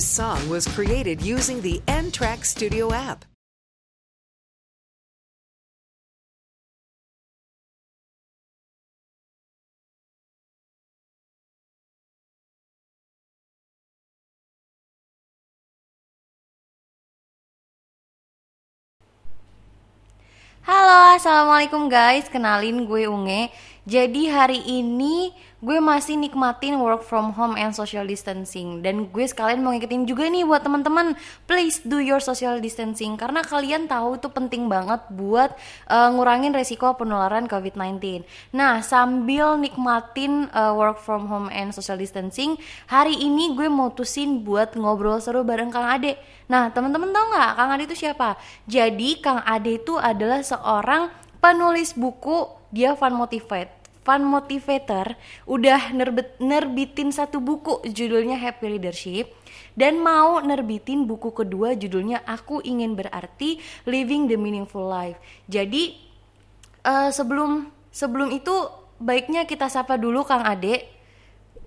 This song was created using the N Track Studio app. Halo, assalamualaikum guys. Kenalin gue Unge. Jadi hari ini gue masih nikmatin work from home and social distancing dan gue sekalian mau ngikutin juga nih buat teman-teman please do your social distancing karena kalian tahu itu penting banget buat uh, ngurangin resiko penularan COVID-19. Nah, sambil nikmatin uh, work from home and social distancing, hari ini gue mutusin buat ngobrol seru bareng Kang Ade. Nah, teman-teman tahu nggak Kang Ade itu siapa? Jadi Kang Ade itu adalah seorang penulis buku dia fun motivate fun motivator udah nerbit, nerbitin satu buku judulnya Happy Leadership dan mau nerbitin buku kedua judulnya Aku Ingin Berarti Living the Meaningful Life. Jadi uh, sebelum sebelum itu baiknya kita sapa dulu Kang Ade.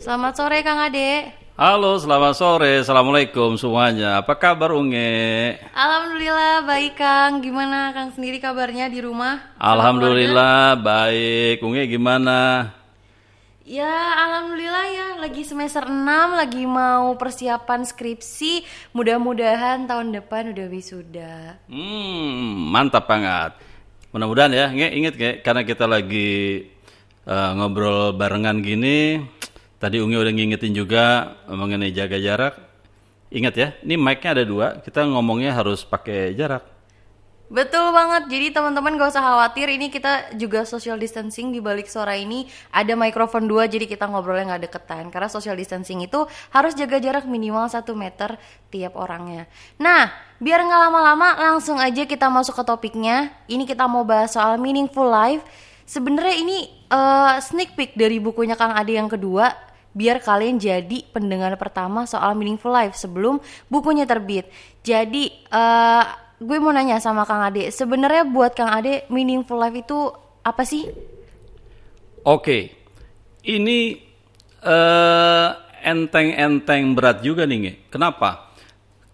Selamat sore Kang Ade. Halo, selamat sore. Assalamualaikum semuanya. Apa kabar Unge? Alhamdulillah baik Kang. Gimana Kang sendiri kabarnya di rumah? Alhamdulillah baik. Unge gimana? Ya, alhamdulillah ya. Lagi semester 6, lagi mau persiapan skripsi. Mudah-mudahan tahun depan udah wisuda. Hmm, mantap banget. Mudah-mudahan ya, Nge, inget Nge, karena kita lagi uh, ngobrol barengan gini, Tadi Ungi udah ngingetin juga mengenai jaga jarak. Ingat ya, ini mic-nya ada dua, kita ngomongnya harus pakai jarak. Betul banget, jadi teman-teman gak usah khawatir, ini kita juga social distancing di balik suara ini ada mikrofon dua, jadi kita ngobrolnya nggak deketan. Karena social distancing itu harus jaga jarak minimal 1 meter tiap orangnya. Nah, biar nggak lama-lama, langsung aja kita masuk ke topiknya. Ini kita mau bahas soal meaningful life. Sebenarnya ini uh, sneak peek dari bukunya Kang Ade yang kedua biar kalian jadi pendengar pertama soal Meaningful Life sebelum bukunya terbit. Jadi uh, gue mau nanya sama Kang Ade, sebenarnya buat Kang Ade Meaningful Life itu apa sih? Oke, ini uh, enteng-enteng berat juga nih, Nge. Kenapa?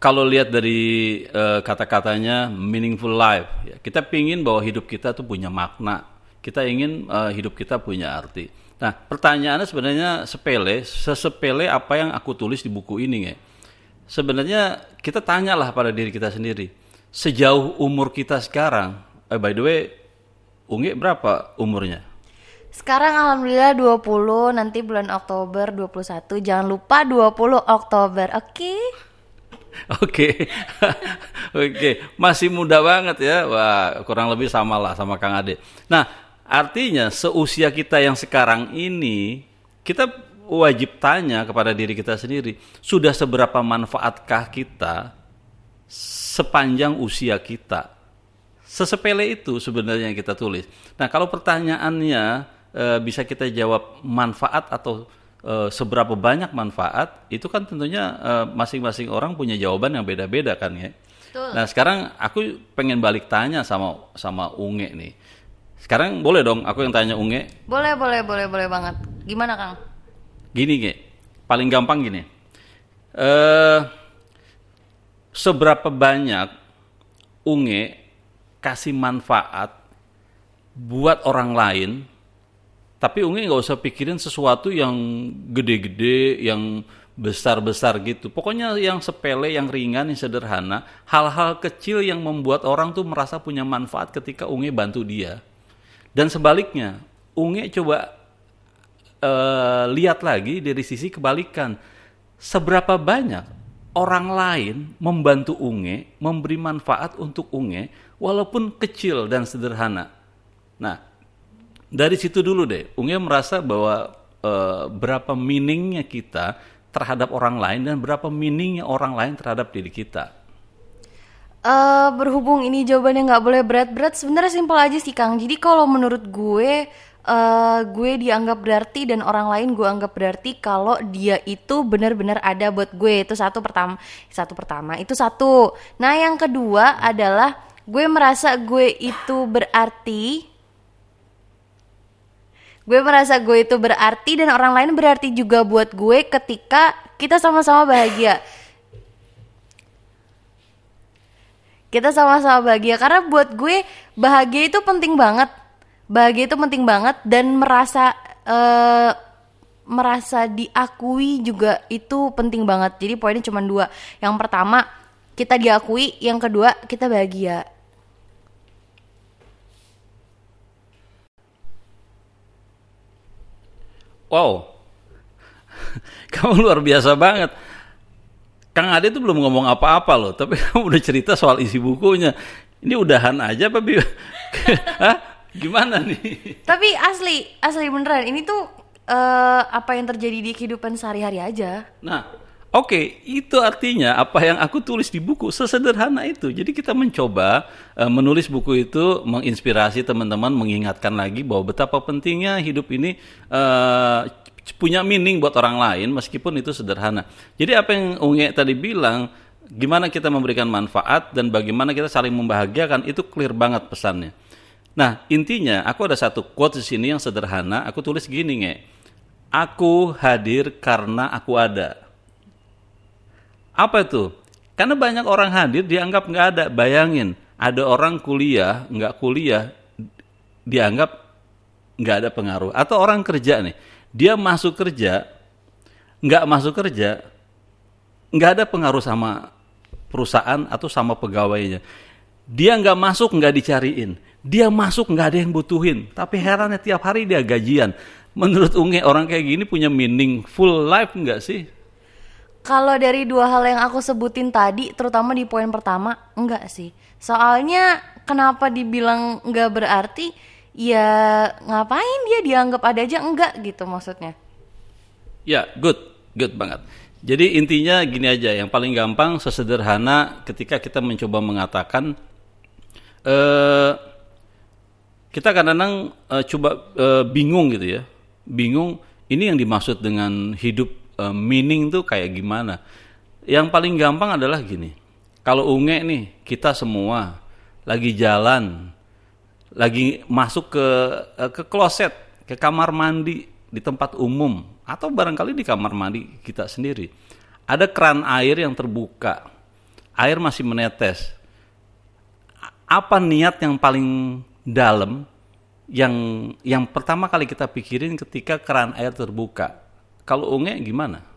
Kalau lihat dari uh, kata-katanya meaningful life, ya, kita pingin bahwa hidup kita tuh punya makna. Kita ingin uh, hidup kita punya arti Nah, pertanyaannya sebenarnya sepele, sesepele apa yang aku tulis di buku ini, ya. Sebenarnya kita tanyalah pada diri kita sendiri. Sejauh umur kita sekarang, eh, by the way, Ungi berapa umurnya? Sekarang alhamdulillah 20, nanti bulan Oktober 21. Jangan lupa 20 Oktober, oke? Okay? Oke, oke, masih muda banget ya, wah kurang lebih sama lah sama Kang Ade. Nah, Artinya seusia kita yang sekarang ini kita wajib tanya kepada diri kita sendiri, sudah seberapa manfaatkah kita sepanjang usia kita? Sesepele itu sebenarnya yang kita tulis. Nah, kalau pertanyaannya e, bisa kita jawab manfaat atau e, seberapa banyak manfaat, itu kan tentunya masing-masing orang punya jawaban yang beda-beda kan ya. Betul. Nah, sekarang aku pengen balik tanya sama sama Unge nih sekarang boleh dong aku yang tanya Unge. Boleh, boleh, boleh, boleh banget. Gimana Kang? Gini, Ge. Paling gampang gini. Eh seberapa banyak Unge kasih manfaat buat orang lain tapi Unge nggak usah pikirin sesuatu yang gede-gede, yang besar-besar gitu. Pokoknya yang sepele, yang ringan, yang sederhana, hal-hal kecil yang membuat orang tuh merasa punya manfaat ketika Unge bantu dia. Dan sebaliknya, Unge coba uh, lihat lagi dari sisi kebalikan. Seberapa banyak orang lain membantu Unge, memberi manfaat untuk Unge, walaupun kecil dan sederhana. Nah, dari situ dulu deh, Unge merasa bahwa uh, berapa meaningnya kita terhadap orang lain dan berapa meaningnya orang lain terhadap diri kita. Uh, berhubung ini jawabannya nggak boleh berat-berat, sebenarnya simpel aja sih Kang. Jadi kalau menurut gue, uh, gue dianggap berarti dan orang lain gue anggap berarti kalau dia itu benar-benar ada buat gue. Itu satu pertama, satu pertama itu satu. Nah yang kedua adalah gue merasa gue itu berarti gue merasa gue itu berarti dan orang lain berarti juga buat gue ketika kita sama-sama bahagia kita sama-sama bahagia. Karena buat gue bahagia itu penting banget. Bahagia itu penting banget. Dan merasa eh, merasa diakui juga itu penting banget. Jadi poinnya cuma dua. Yang pertama kita diakui. Yang kedua kita bahagia. Wow, kamu luar biasa banget. Kang Ade tuh belum ngomong apa-apa loh, tapi kamu udah cerita soal isi bukunya. Ini udahan aja apa bi? Hah? Gimana nih? tapi asli asli beneran ini tuh eh, apa yang terjadi di kehidupan sehari-hari aja Nah, oke, itu artinya apa yang aku tulis di buku sesederhana itu. Jadi kita mencoba eh, menulis buku itu menginspirasi teman-teman, mengingatkan lagi bahwa betapa pentingnya hidup ini eh, punya meaning buat orang lain meskipun itu sederhana. Jadi apa yang Unge tadi bilang, gimana kita memberikan manfaat dan bagaimana kita saling membahagiakan itu clear banget pesannya. Nah, intinya aku ada satu quote di sini yang sederhana, aku tulis gini, Nge. Aku hadir karena aku ada. Apa itu? Karena banyak orang hadir dianggap nggak ada. Bayangin, ada orang kuliah, nggak kuliah, dianggap nggak ada pengaruh. Atau orang kerja nih, dia masuk kerja, nggak masuk kerja, nggak ada pengaruh sama perusahaan atau sama pegawainya. Dia nggak masuk nggak dicariin, dia masuk nggak ada yang butuhin. Tapi herannya tiap hari dia gajian. Menurut Unge orang kayak gini punya meaningful life nggak sih? Kalau dari dua hal yang aku sebutin tadi, terutama di poin pertama, enggak sih. Soalnya kenapa dibilang enggak berarti? Ya ngapain dia dianggap ada aja enggak gitu maksudnya. Ya, good, good banget. Jadi intinya gini aja, yang paling gampang sesederhana ketika kita mencoba mengatakan eh kita kadang-kadang eh, coba eh, bingung gitu ya, bingung ini yang dimaksud dengan hidup eh, meaning tuh kayak gimana? Yang paling gampang adalah gini, kalau unge nih kita semua lagi jalan, lagi masuk ke eh, ke kloset, ke kamar mandi di tempat umum atau barangkali di kamar mandi kita sendiri. Ada keran air yang terbuka. Air masih menetes. Apa niat yang paling dalam yang yang pertama kali kita pikirin ketika keran air terbuka? Kalau unge gimana?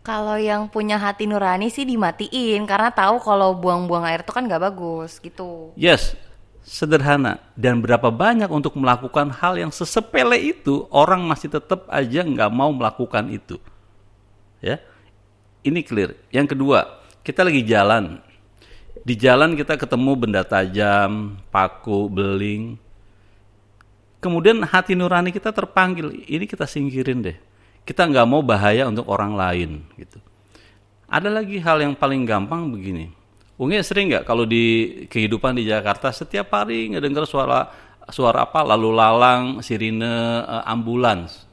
Kalau yang punya hati nurani sih dimatiin karena tahu kalau buang-buang air itu kan nggak bagus gitu. Yes, sederhana. Dan berapa banyak untuk melakukan hal yang sesepele itu orang masih tetap aja nggak mau melakukan itu. Ya ini clear. Yang kedua kita lagi jalan. Di jalan kita ketemu benda tajam paku beling. Kemudian hati nurani kita terpanggil. Ini kita singkirin deh. Kita nggak mau bahaya untuk orang lain gitu. Ada lagi hal yang paling gampang begini Unge sering nggak kalau di kehidupan di Jakarta setiap hari ngedenger suara suara apa lalu lalang sirine eh, ambulans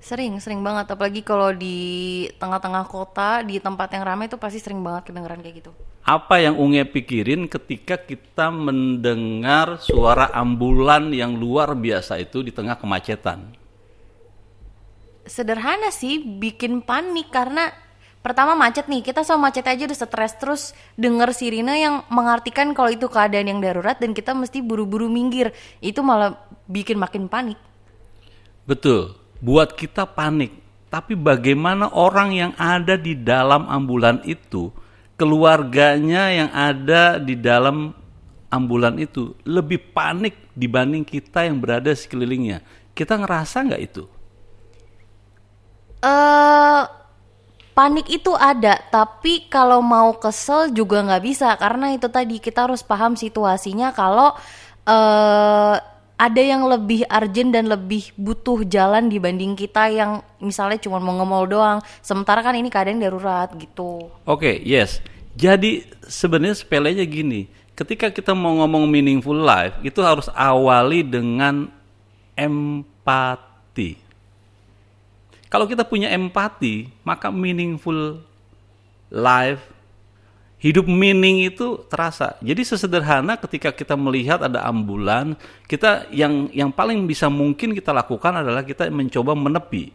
Sering, sering banget. Apalagi kalau di tengah-tengah kota, di tempat yang ramai itu pasti sering banget kedengeran kayak gitu. apa yang Unge pikirin ketika kita mendengar suara ambulan yang luar biasa itu di tengah kemacetan Sederhana sih, bikin panik karena pertama macet nih. Kita sama macet aja udah stres terus denger sirine yang mengartikan kalau itu keadaan yang darurat dan kita mesti buru-buru minggir. Itu malah bikin makin panik. Betul, buat kita panik. Tapi bagaimana orang yang ada di dalam ambulan itu, keluarganya yang ada di dalam ambulan itu lebih panik dibanding kita yang berada sekelilingnya. Kita ngerasa nggak itu? eh panik itu ada, tapi kalau mau kesel juga nggak bisa karena itu tadi kita harus paham situasinya kalau eh ada yang lebih urgent dan lebih butuh jalan dibanding kita yang misalnya cuma mau nge-mall doang. Sementara kan ini keadaan darurat gitu. Oke, yes. Jadi sebenarnya sepelenya gini, ketika kita mau ngomong meaningful life, itu harus awali dengan empati. Kalau kita punya empati, maka meaningful life, hidup meaning itu terasa. Jadi sesederhana ketika kita melihat ada ambulan, kita yang yang paling bisa mungkin kita lakukan adalah kita mencoba menepi.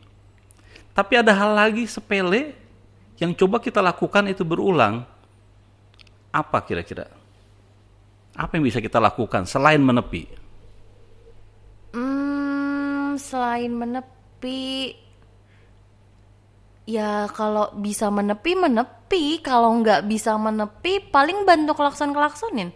Tapi ada hal lagi sepele yang coba kita lakukan itu berulang. Apa kira-kira? Apa yang bisa kita lakukan selain menepi? Hmm, selain menepi, ya kalau bisa menepi menepi, kalau nggak bisa menepi paling bantu kelakson kelaksonin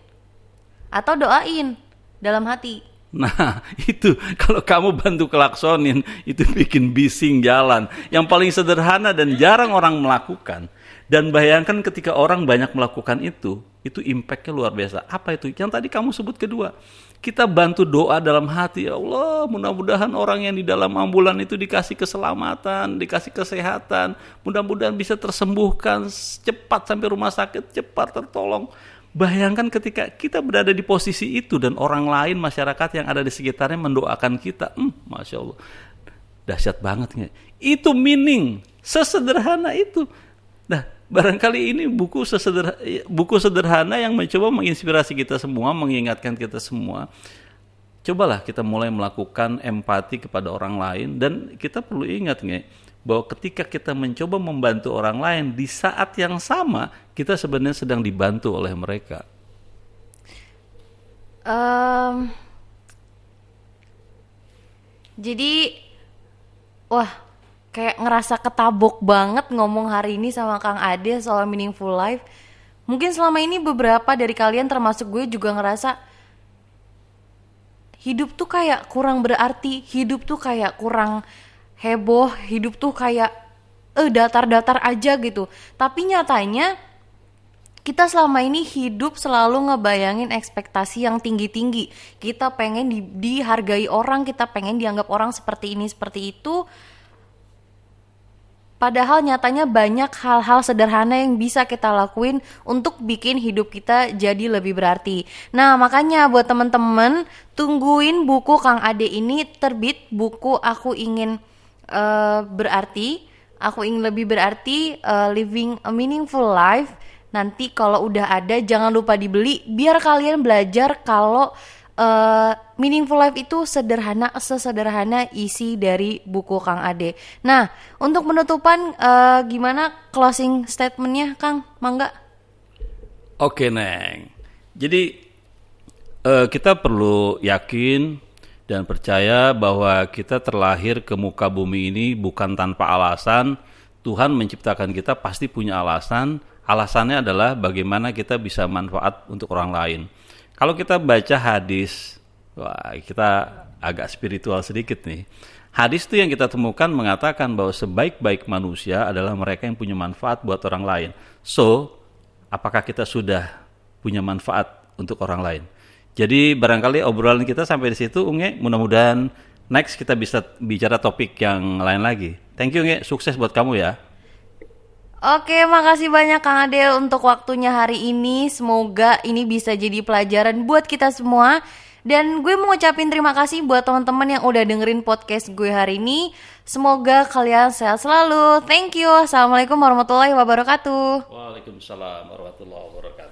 atau doain dalam hati. Nah, itu kalau kamu bantu klaksonin, itu bikin bising jalan. Yang paling sederhana dan jarang orang melakukan. Dan bayangkan ketika orang banyak melakukan itu, itu impactnya luar biasa. Apa itu? Yang tadi kamu sebut kedua. Kita bantu doa dalam hati, ya Allah, mudah-mudahan orang yang di dalam ambulan itu dikasih keselamatan, dikasih kesehatan, mudah-mudahan bisa tersembuhkan cepat sampai rumah sakit, cepat tertolong. Bayangkan ketika kita berada di posisi itu dan orang lain masyarakat yang ada di sekitarnya mendoakan kita, hmm, masya Allah, dahsyat banget? Itu meaning sesederhana itu. Barangkali ini buku sesederhana, buku sederhana yang mencoba menginspirasi kita semua, mengingatkan kita semua. Cobalah kita mulai melakukan empati kepada orang lain dan kita perlu ingat nggak bahwa ketika kita mencoba membantu orang lain di saat yang sama kita sebenarnya sedang dibantu oleh mereka. Um, jadi, wah, kayak ngerasa ketabok banget ngomong hari ini sama Kang Ade soal meaningful life. Mungkin selama ini beberapa dari kalian termasuk gue juga ngerasa hidup tuh kayak kurang berarti, hidup tuh kayak kurang heboh hidup tuh kayak eh datar-datar aja gitu. Tapi nyatanya kita selama ini hidup selalu ngebayangin ekspektasi yang tinggi-tinggi. Kita pengen di, dihargai orang kita pengen dianggap orang seperti ini seperti itu Padahal nyatanya banyak hal-hal sederhana yang bisa kita lakuin untuk bikin hidup kita jadi lebih berarti. Nah, makanya buat temen-temen tungguin buku Kang Ade ini terbit buku Aku Ingin uh, berarti aku ingin lebih berarti uh, living a meaningful life nanti kalau udah ada jangan lupa dibeli biar kalian belajar kalau uh, meaningful life itu sederhana sesederhana isi dari buku Kang Ade. Nah untuk penutupan uh, gimana closing statementnya Kang Mangga? Oke neng, jadi uh, kita perlu yakin dan percaya bahwa kita terlahir ke muka bumi ini bukan tanpa alasan. Tuhan menciptakan kita pasti punya alasan. Alasannya adalah bagaimana kita bisa manfaat untuk orang lain. Kalau kita baca hadis, wah kita agak spiritual sedikit nih. Hadis itu yang kita temukan mengatakan bahwa sebaik-baik manusia adalah mereka yang punya manfaat buat orang lain. So, apakah kita sudah punya manfaat untuk orang lain? Jadi barangkali obrolan kita sampai di situ, Unge. Mudah-mudahan next kita bisa bicara topik yang lain lagi. Thank you, Unge. Sukses buat kamu ya. Oke, makasih banyak Kang Adel untuk waktunya hari ini. Semoga ini bisa jadi pelajaran buat kita semua. Dan gue mau ngucapin terima kasih buat teman-teman yang udah dengerin podcast gue hari ini. Semoga kalian sehat selalu. Thank you. Assalamualaikum warahmatullahi wabarakatuh. Waalaikumsalam warahmatullahi wabarakatuh.